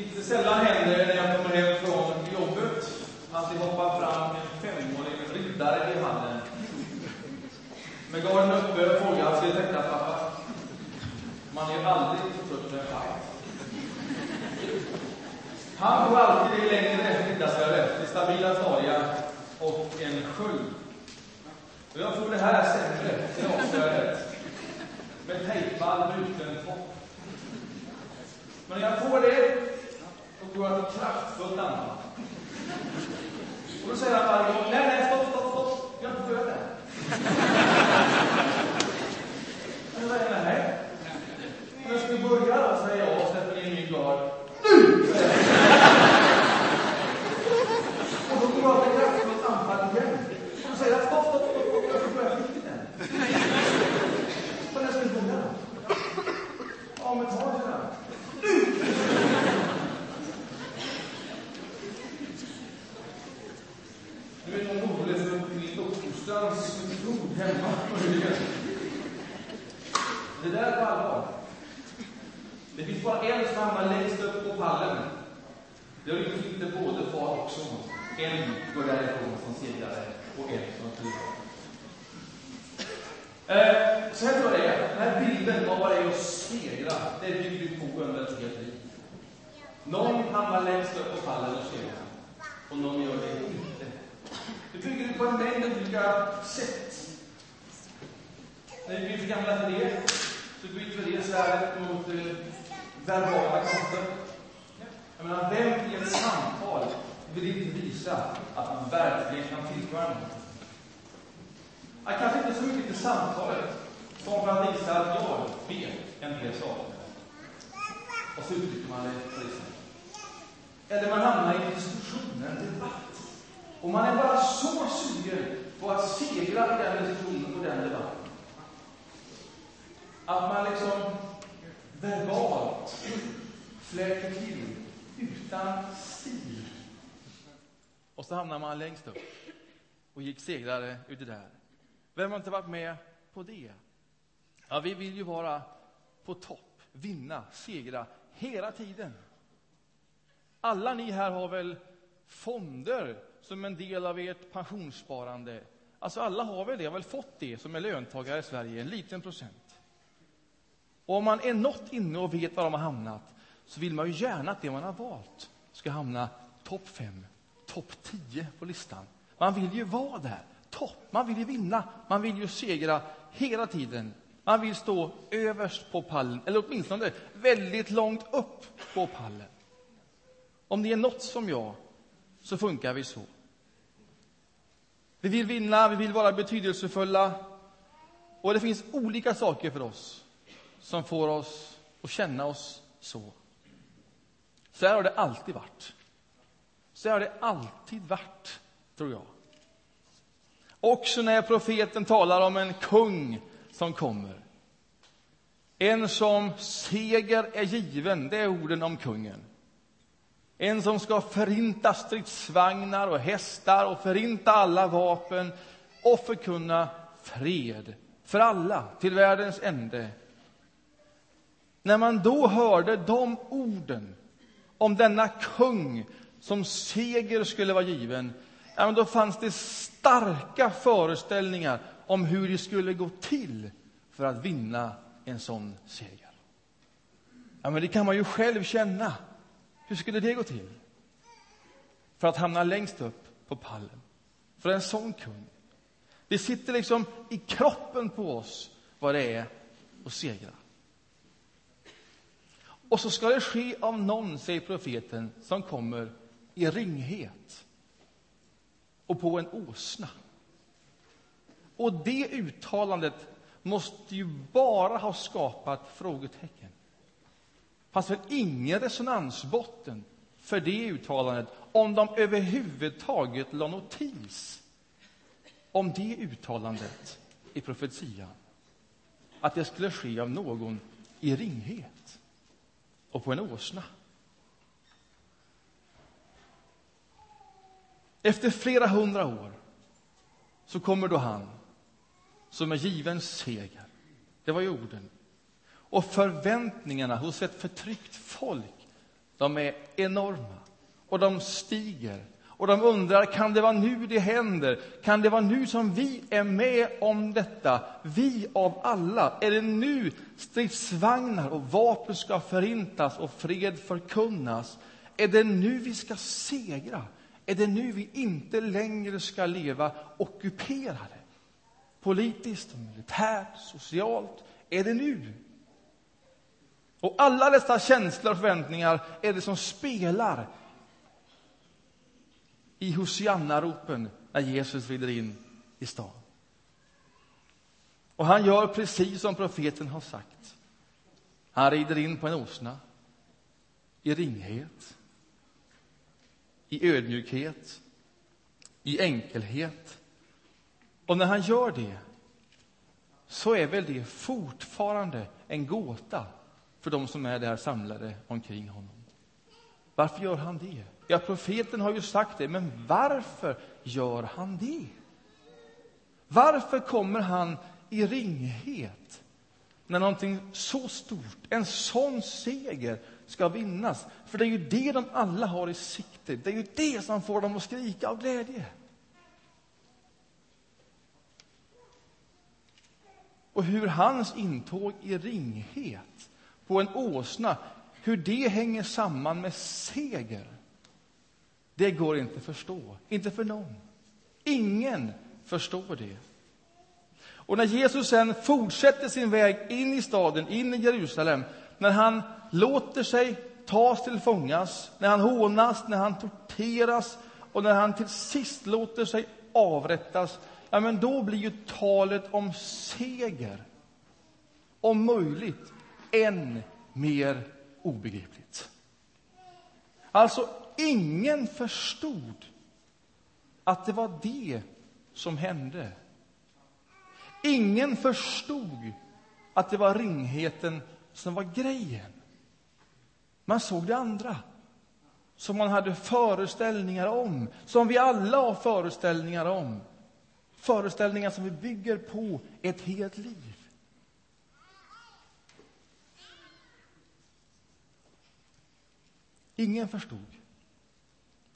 Inte sällan händer det när jag kommer hem från jobbet att det hoppar fram en femårig riddare i hallen. Med garden uppe och frågar, ska du teckna pappa? Man är aldrig så trött med en fight. Han går alltid i längre middagsöre, i stabila Staria och en sköld. Och jag tror det här är sämre, det avslöjandet. Med tejpad bruten topp. Men när jag får det, då går jag ett kraftfullt anfall. Och då säger han varje gång, nej, nej, stopp, stopp, stopp, jag är inte död än. Men vad är det här? När jag ska börja då, säger jag och släpper in min gard. Nu! säger jag. Och då går jag till kraftfullt anfall igen. Och då säger jag, stopp, stopp, stopp, stopp, jag ska börja riktigt än. Men när ska vi börja? Ja, men ta det där. Nu är någon orolig för min uppfostrans metod hemma. Det där är på allvar. Det finns bara en som hamnar längst upp på pallen. Det har inte både far och son. En går därifrån som segrare och en som förlorare. Eh, så här tror jag det är. Den här bilden av vad det är att segra, det bygger på under ett helt liv. Någon hamnar längst upp på pallen och segrar. Och någon gör det inte. Det bygger på en mängd olika sätt. När vi blir för gamla för det, så byter vi det svärdet mot eh, verbala konster. Jag menar, vem i ett samtal vill inte visa att man verkligen kan tillföra något? Kanske inte så mycket till samtalet, som för att visa att jag vet en del saker. Och så uttrycker man det på det sättet. Eller man hamnar i en diskussion, en debatt. Och man är bara så sugen på att segra i den diskussionen och den debatten. Att man liksom verbalt fläker till utan stil. Och så hamnar man längst upp och gick segrare ur det där. Vem har inte varit med på det? Ja, vi vill ju vara på topp, vinna, segra hela tiden. Alla ni här har väl fonder som en del av ert pensionssparande? Alltså alla har väl det, har väl fått det som är löntagare i Sverige, en liten procent. Och om man är något inne och vet var de har hamnat så vill man ju gärna att det man har valt ska hamna topp fem, topp tio på listan. Man vill ju vara där, topp. Man vill ju vinna, man vill ju segra hela tiden. Man vill stå överst på pallen, eller åtminstone väldigt långt upp på pallen. Om det är något som jag, så funkar vi så. Vi vill vinna, vi vill vara betydelsefulla. Och det finns olika saker för oss som får oss att känna oss så. Så här har det alltid varit. Så här har det alltid varit, tror jag. Också när profeten talar om en kung som kommer. En som seger är given, det är orden om kungen. En som ska förinta stridsvagnar och hästar och förinta alla vapen och förkunna fred för alla till världens ände. När man då hörde de orden om denna kung som seger skulle vara given, ja, men då fanns det starka föreställningar om hur det skulle gå till för att vinna en sån seger. Ja, men det kan man ju själv känna. Hur skulle det gå till? För att hamna längst upp på pallen. För en sån kung. Det sitter liksom i kroppen på oss vad det är att segra. Och så ska det ske av någon, säger profeten, som kommer i ringhet och på en åsna. Och det uttalandet måste ju bara ha skapat frågetecken. Fanns väl ingen resonansbotten för det uttalandet om de överhuvudtaget la notis om det uttalandet i profetian. Att det skulle ske av någon i ringhet och på en åsna. Efter flera hundra år så kommer då han som är given seger. Det var ju orden. Och förväntningarna hos ett förtryckt folk De är enorma och de stiger. Och de undrar, kan det vara nu det händer? Kan det vara nu som vi är med om detta? Vi av alla. Är det nu stridsvagnar och vapen ska förintas och fred förkunnas? Är det nu vi ska segra? Är det nu vi inte längre ska leva ockuperade? Politiskt, militärt, socialt. Är det nu? Och alla dessa känslor och förväntningar är det som spelar i Hosianna-ropen när Jesus rider in i stan. Och han gör precis som profeten har sagt. Han rider in på en åsna i ringhet, i ödmjukhet, i enkelhet. Och när han gör det så är väl det fortfarande en gåta för de som är där samlade omkring honom. Varför gör han det? Ja, profeten har ju sagt det, men varför gör han det? Varför kommer han i ringhet när någonting så stort, en sån seger, ska vinnas? För det är ju det de alla har i sikte. Det är ju det som får dem att skrika av glädje. Och hur hans intåg i ringhet på en åsna, hur det hänger samman med seger, det går inte att förstå. Inte för någon. Ingen förstår det. Och när Jesus sen fortsätter sin väg in i staden, in i Jerusalem, när han låter sig tas till fångas, när han hånas, när han torteras och när han till sist låter sig avrättas, ja, men då blir ju talet om seger, om möjligt, än mer obegripligt. Alltså, ingen förstod att det var det som hände. Ingen förstod att det var ringheten som var grejen. Man såg det andra, som man hade föreställningar om, som vi alla har föreställningar om. Föreställningar som vi bygger på ett helt liv. Ingen förstod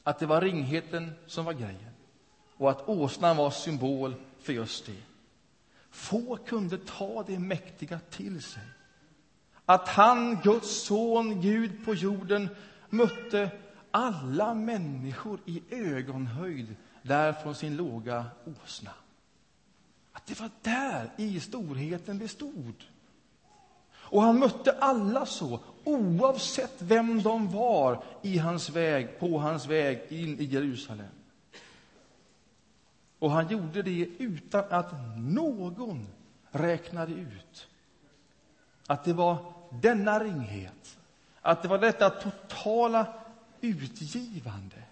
att det var ringheten som var grejen och att åsnan var symbol för just det. Få kunde ta det mäktiga till sig. Att han, Guds son, Gud på jorden, mötte alla människor i ögonhöjd där från sin låga åsna. Att det var där i storheten bestod. Och han mötte alla så, oavsett vem de var i hans väg, på hans väg in i Jerusalem. Och han gjorde det utan att någon räknade ut att det var denna ringhet, att det var detta totala utgivande.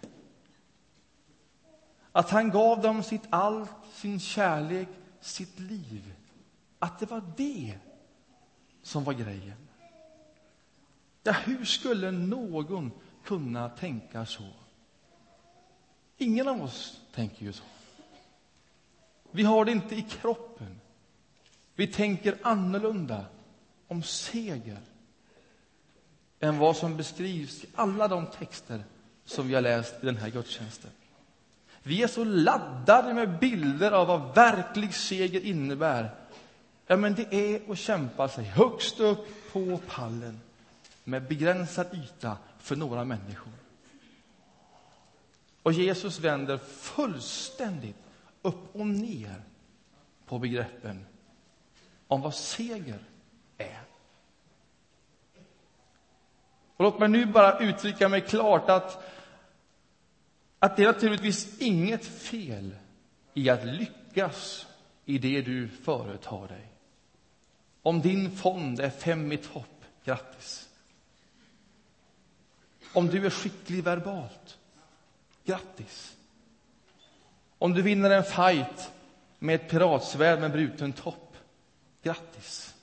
Att han gav dem sitt allt, sin kärlek, sitt liv. Att det var det som var grejen. Ja, hur skulle någon kunna tänka så? Ingen av oss tänker ju så. Vi har det inte i kroppen. Vi tänker annorlunda om seger än vad som beskrivs i alla de texter som vi har läst i den här gudstjänsten. Vi är så laddade med bilder av vad verklig seger innebär Ja, men det är att kämpa sig högst upp på pallen med begränsad yta för några människor. Och Jesus vänder fullständigt upp och ner på begreppen om vad seger är. Och låt mig nu bara uttrycka mig klart att, att det är naturligtvis inget fel i att lyckas i det du företar dig. Om din fond är fem i topp, grattis. Om du är skicklig verbalt, grattis. Om du vinner en fight med ett piratsvärd med bruten topp, grattis.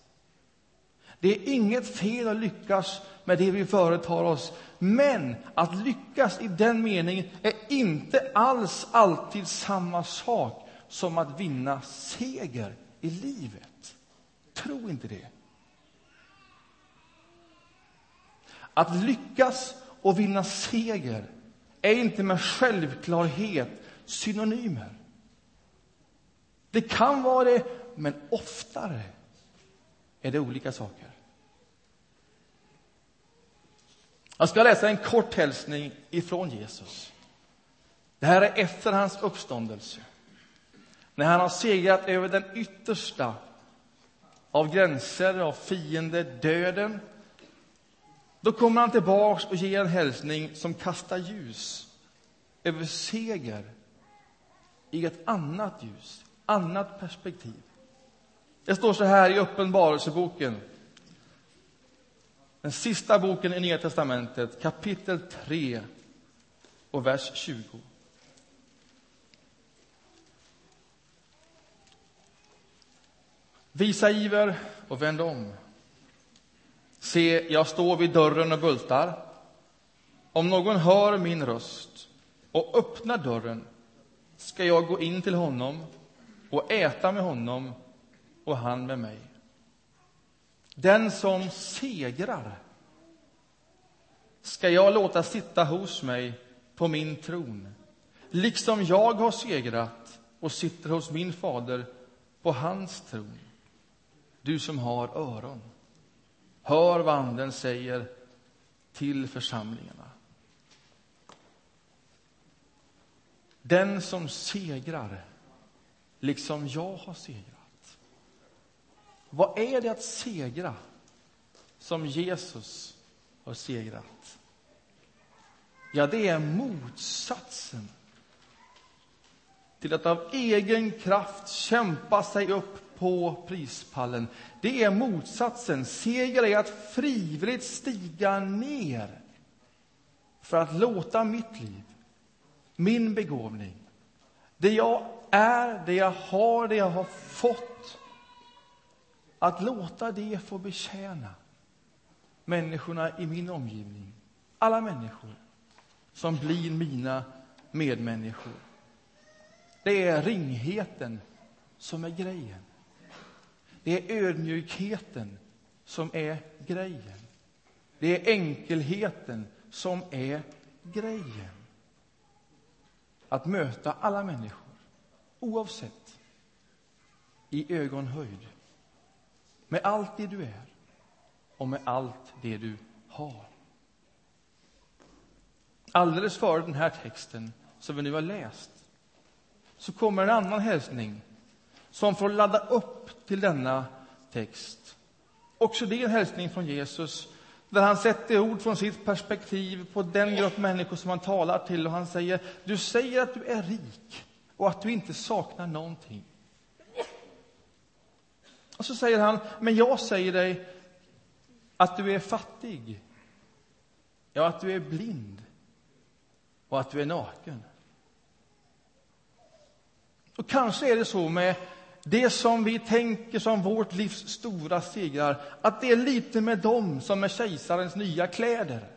Det är inget fel att lyckas med det vi företar oss, men att lyckas i den meningen är inte alls alltid samma sak som att vinna seger i livet. Tro inte det. Att lyckas och vinna seger är inte med självklarhet synonymer. Det kan vara det, men oftare är det olika saker. Jag ska läsa en kort hälsning ifrån Jesus. Det här är efter hans uppståndelse. När han har segrat över den yttersta av gränser, av fiender, döden. Då kommer han tillbaks och ger en hälsning som kastar ljus över seger i ett annat ljus, annat perspektiv. Det står så här i Uppenbarelseboken, den sista boken i Nya testamentet, kapitel 3 och vers 20. Visa iver och vänd om. Se, jag står vid dörren och bultar. Om någon hör min röst och öppnar dörren ska jag gå in till honom och äta med honom och han med mig. Den som segrar ska jag låta sitta hos mig på min tron liksom jag har segrat och sitter hos min fader på hans tron. Du som har öron, hör vad Anden säger till församlingarna. Den som segrar, liksom jag har segrat. Vad är det att segra som Jesus har segrat? Ja, det är motsatsen till att av egen kraft kämpa sig upp på prispallen. Det är motsatsen. Seger är att frivilligt stiga ner för att låta mitt liv min begåvning, det jag är, det jag har, det jag har fått, att låta det få betjäna människorna i min omgivning, alla människor som blir mina medmänniskor. Det är ringheten som är grejen. Det är ödmjukheten som är grejen. Det är enkelheten som är grejen att möta alla människor, oavsett, i ögonhöjd med allt det du är och med allt det du har. Alldeles före den här texten, som vi nu har läst, så kommer en annan hälsning som får ladda upp till denna text. Också det är en hälsning från Jesus där han sätter ord från sitt perspektiv på den grupp människor som han talar till. Och han säger, du säger att du är rik och att du inte saknar någonting. Och så säger han, men jag säger dig att du är fattig. Ja, att du är blind och att du är naken. Och kanske är det så med det som vi tänker som vårt livs stora segrar, att det är lite med dem som med kejsarens nya kläder.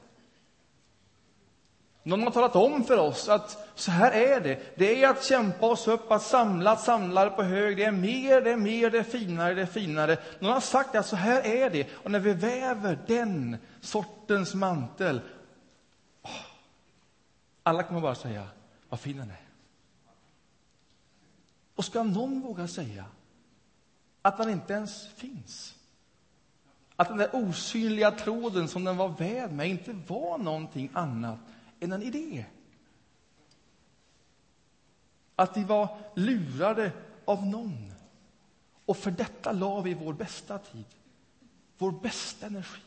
Någon har talat om för oss att så här är det. Det är att kämpa oss upp, att samla, samla på hög. Det är mer, det är mer, det är finare, det är finare. Någon har sagt att så här är det. Och när vi väver den sortens mantel, alla kommer bara säga, vad fin den är. Och ska någon våga säga att han inte ens finns? Att den där osynliga tråden som den var vävd med inte var någonting annat än en idé? Att vi var lurade av någon. Och för detta la vi vår bästa tid, vår bästa energi.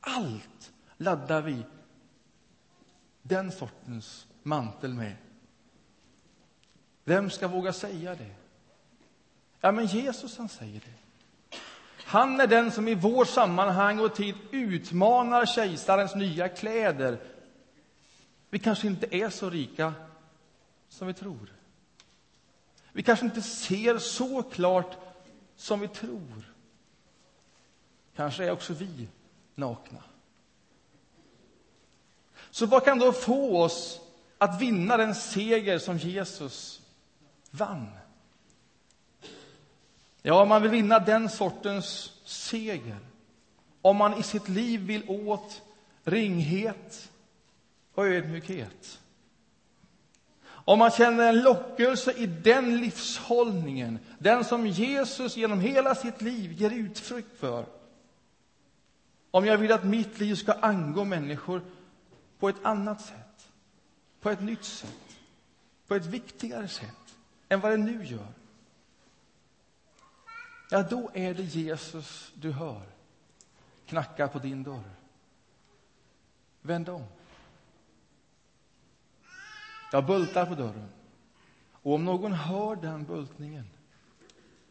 Allt laddar vi den sortens mantel med. Vem ska våga säga det? Ja, men Jesus han säger det. Han är den som i vår sammanhang och tid utmanar kejsarens nya kläder. Vi kanske inte är så rika som vi tror. Vi kanske inte ser så klart som vi tror. Kanske är också vi nakna. Så vad kan då få oss att vinna den seger som Jesus vann. Ja, om man vill vinna den sortens seger, om man i sitt liv vill åt ringhet, och ödmjukhet. Om man känner en lockelse i den livshållningen, den som Jesus genom hela sitt liv ger uttryck för. Om jag vill att mitt liv ska angå människor på ett annat sätt, på ett nytt sätt, på ett viktigare sätt än vad det nu gör. Ja, då är det Jesus du hör knacka på din dörr. Vänd om. Jag bultar på dörren. Och om någon hör den bultningen,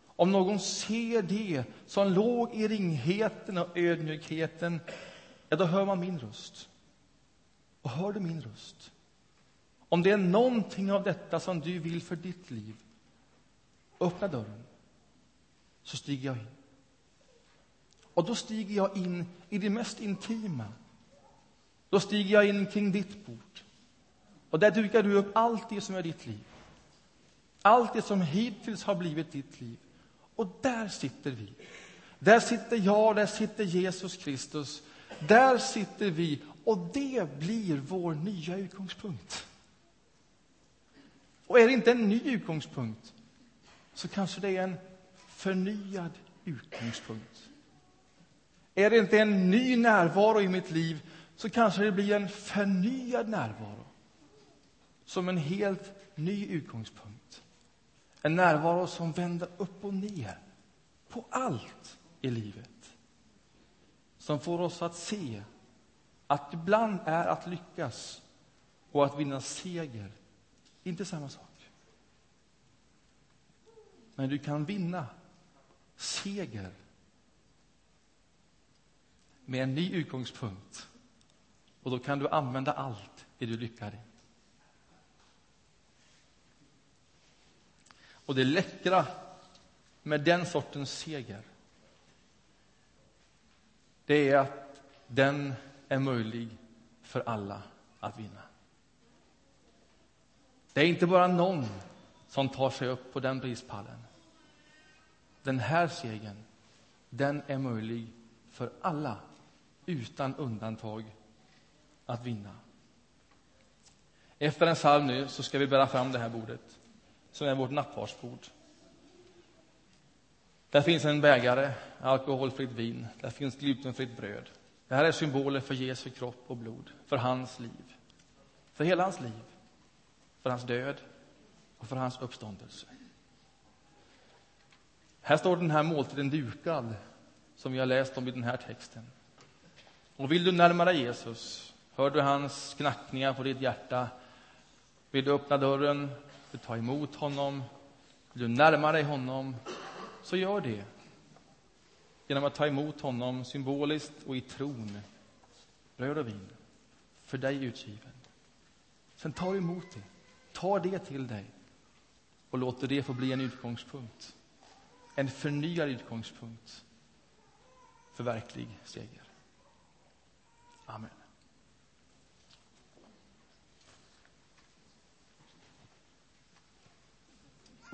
om någon ser det som låg i ringheten och ödmjukheten, ja, då hör man min röst. Och hör du min röst? Om det är någonting av detta som du vill för ditt liv, öppna dörren, så stiger jag in. Och då stiger jag in i det mest intima. Då stiger jag in kring ditt bord. Och där dukar du upp allt det som är ditt liv. Allt det som hittills har blivit ditt liv. Och där sitter vi. Där sitter jag, där sitter Jesus Kristus. Där sitter vi och det blir vår nya utgångspunkt. Och är det inte en ny utgångspunkt så kanske det är en förnyad utgångspunkt. Är det inte en ny närvaro i mitt liv så kanske det blir en förnyad närvaro som en helt ny utgångspunkt. En närvaro som vänder upp och ner på allt i livet. Som får oss att se att ibland är att lyckas och att vinna seger inte samma sak. Men du kan vinna seger med en ny utgångspunkt. Och då kan du använda allt det du lyckas i. Och det läckra med den sortens seger det är att den är möjlig för alla att vinna. Det är inte bara någon som tar sig upp på den prispallen. Den här segern, den är möjlig för alla utan undantag att vinna. Efter en psalm nu så ska vi bära fram det här bordet som är vårt nattvardsbord. Där finns en bägare, alkoholfritt vin, där finns glutenfritt bröd. Det här är symboler för Jesu kropp och blod, för hans liv. För hela hans liv, för hans död och för hans uppståndelse. Här står den här måltiden dukad, som vi har läst om i den här texten. Och vill du närma dig Jesus, hör du hans knackningar på ditt hjärta, vill du öppna dörren, du ta emot honom, vill du närma dig honom, så gör det. Genom att ta emot honom symboliskt och i tron, bröd och vin, för dig utgiven. Sen tar du emot det, ta det till dig och låter det få bli en utgångspunkt. En förnyad utgångspunkt för verklig seger. Amen.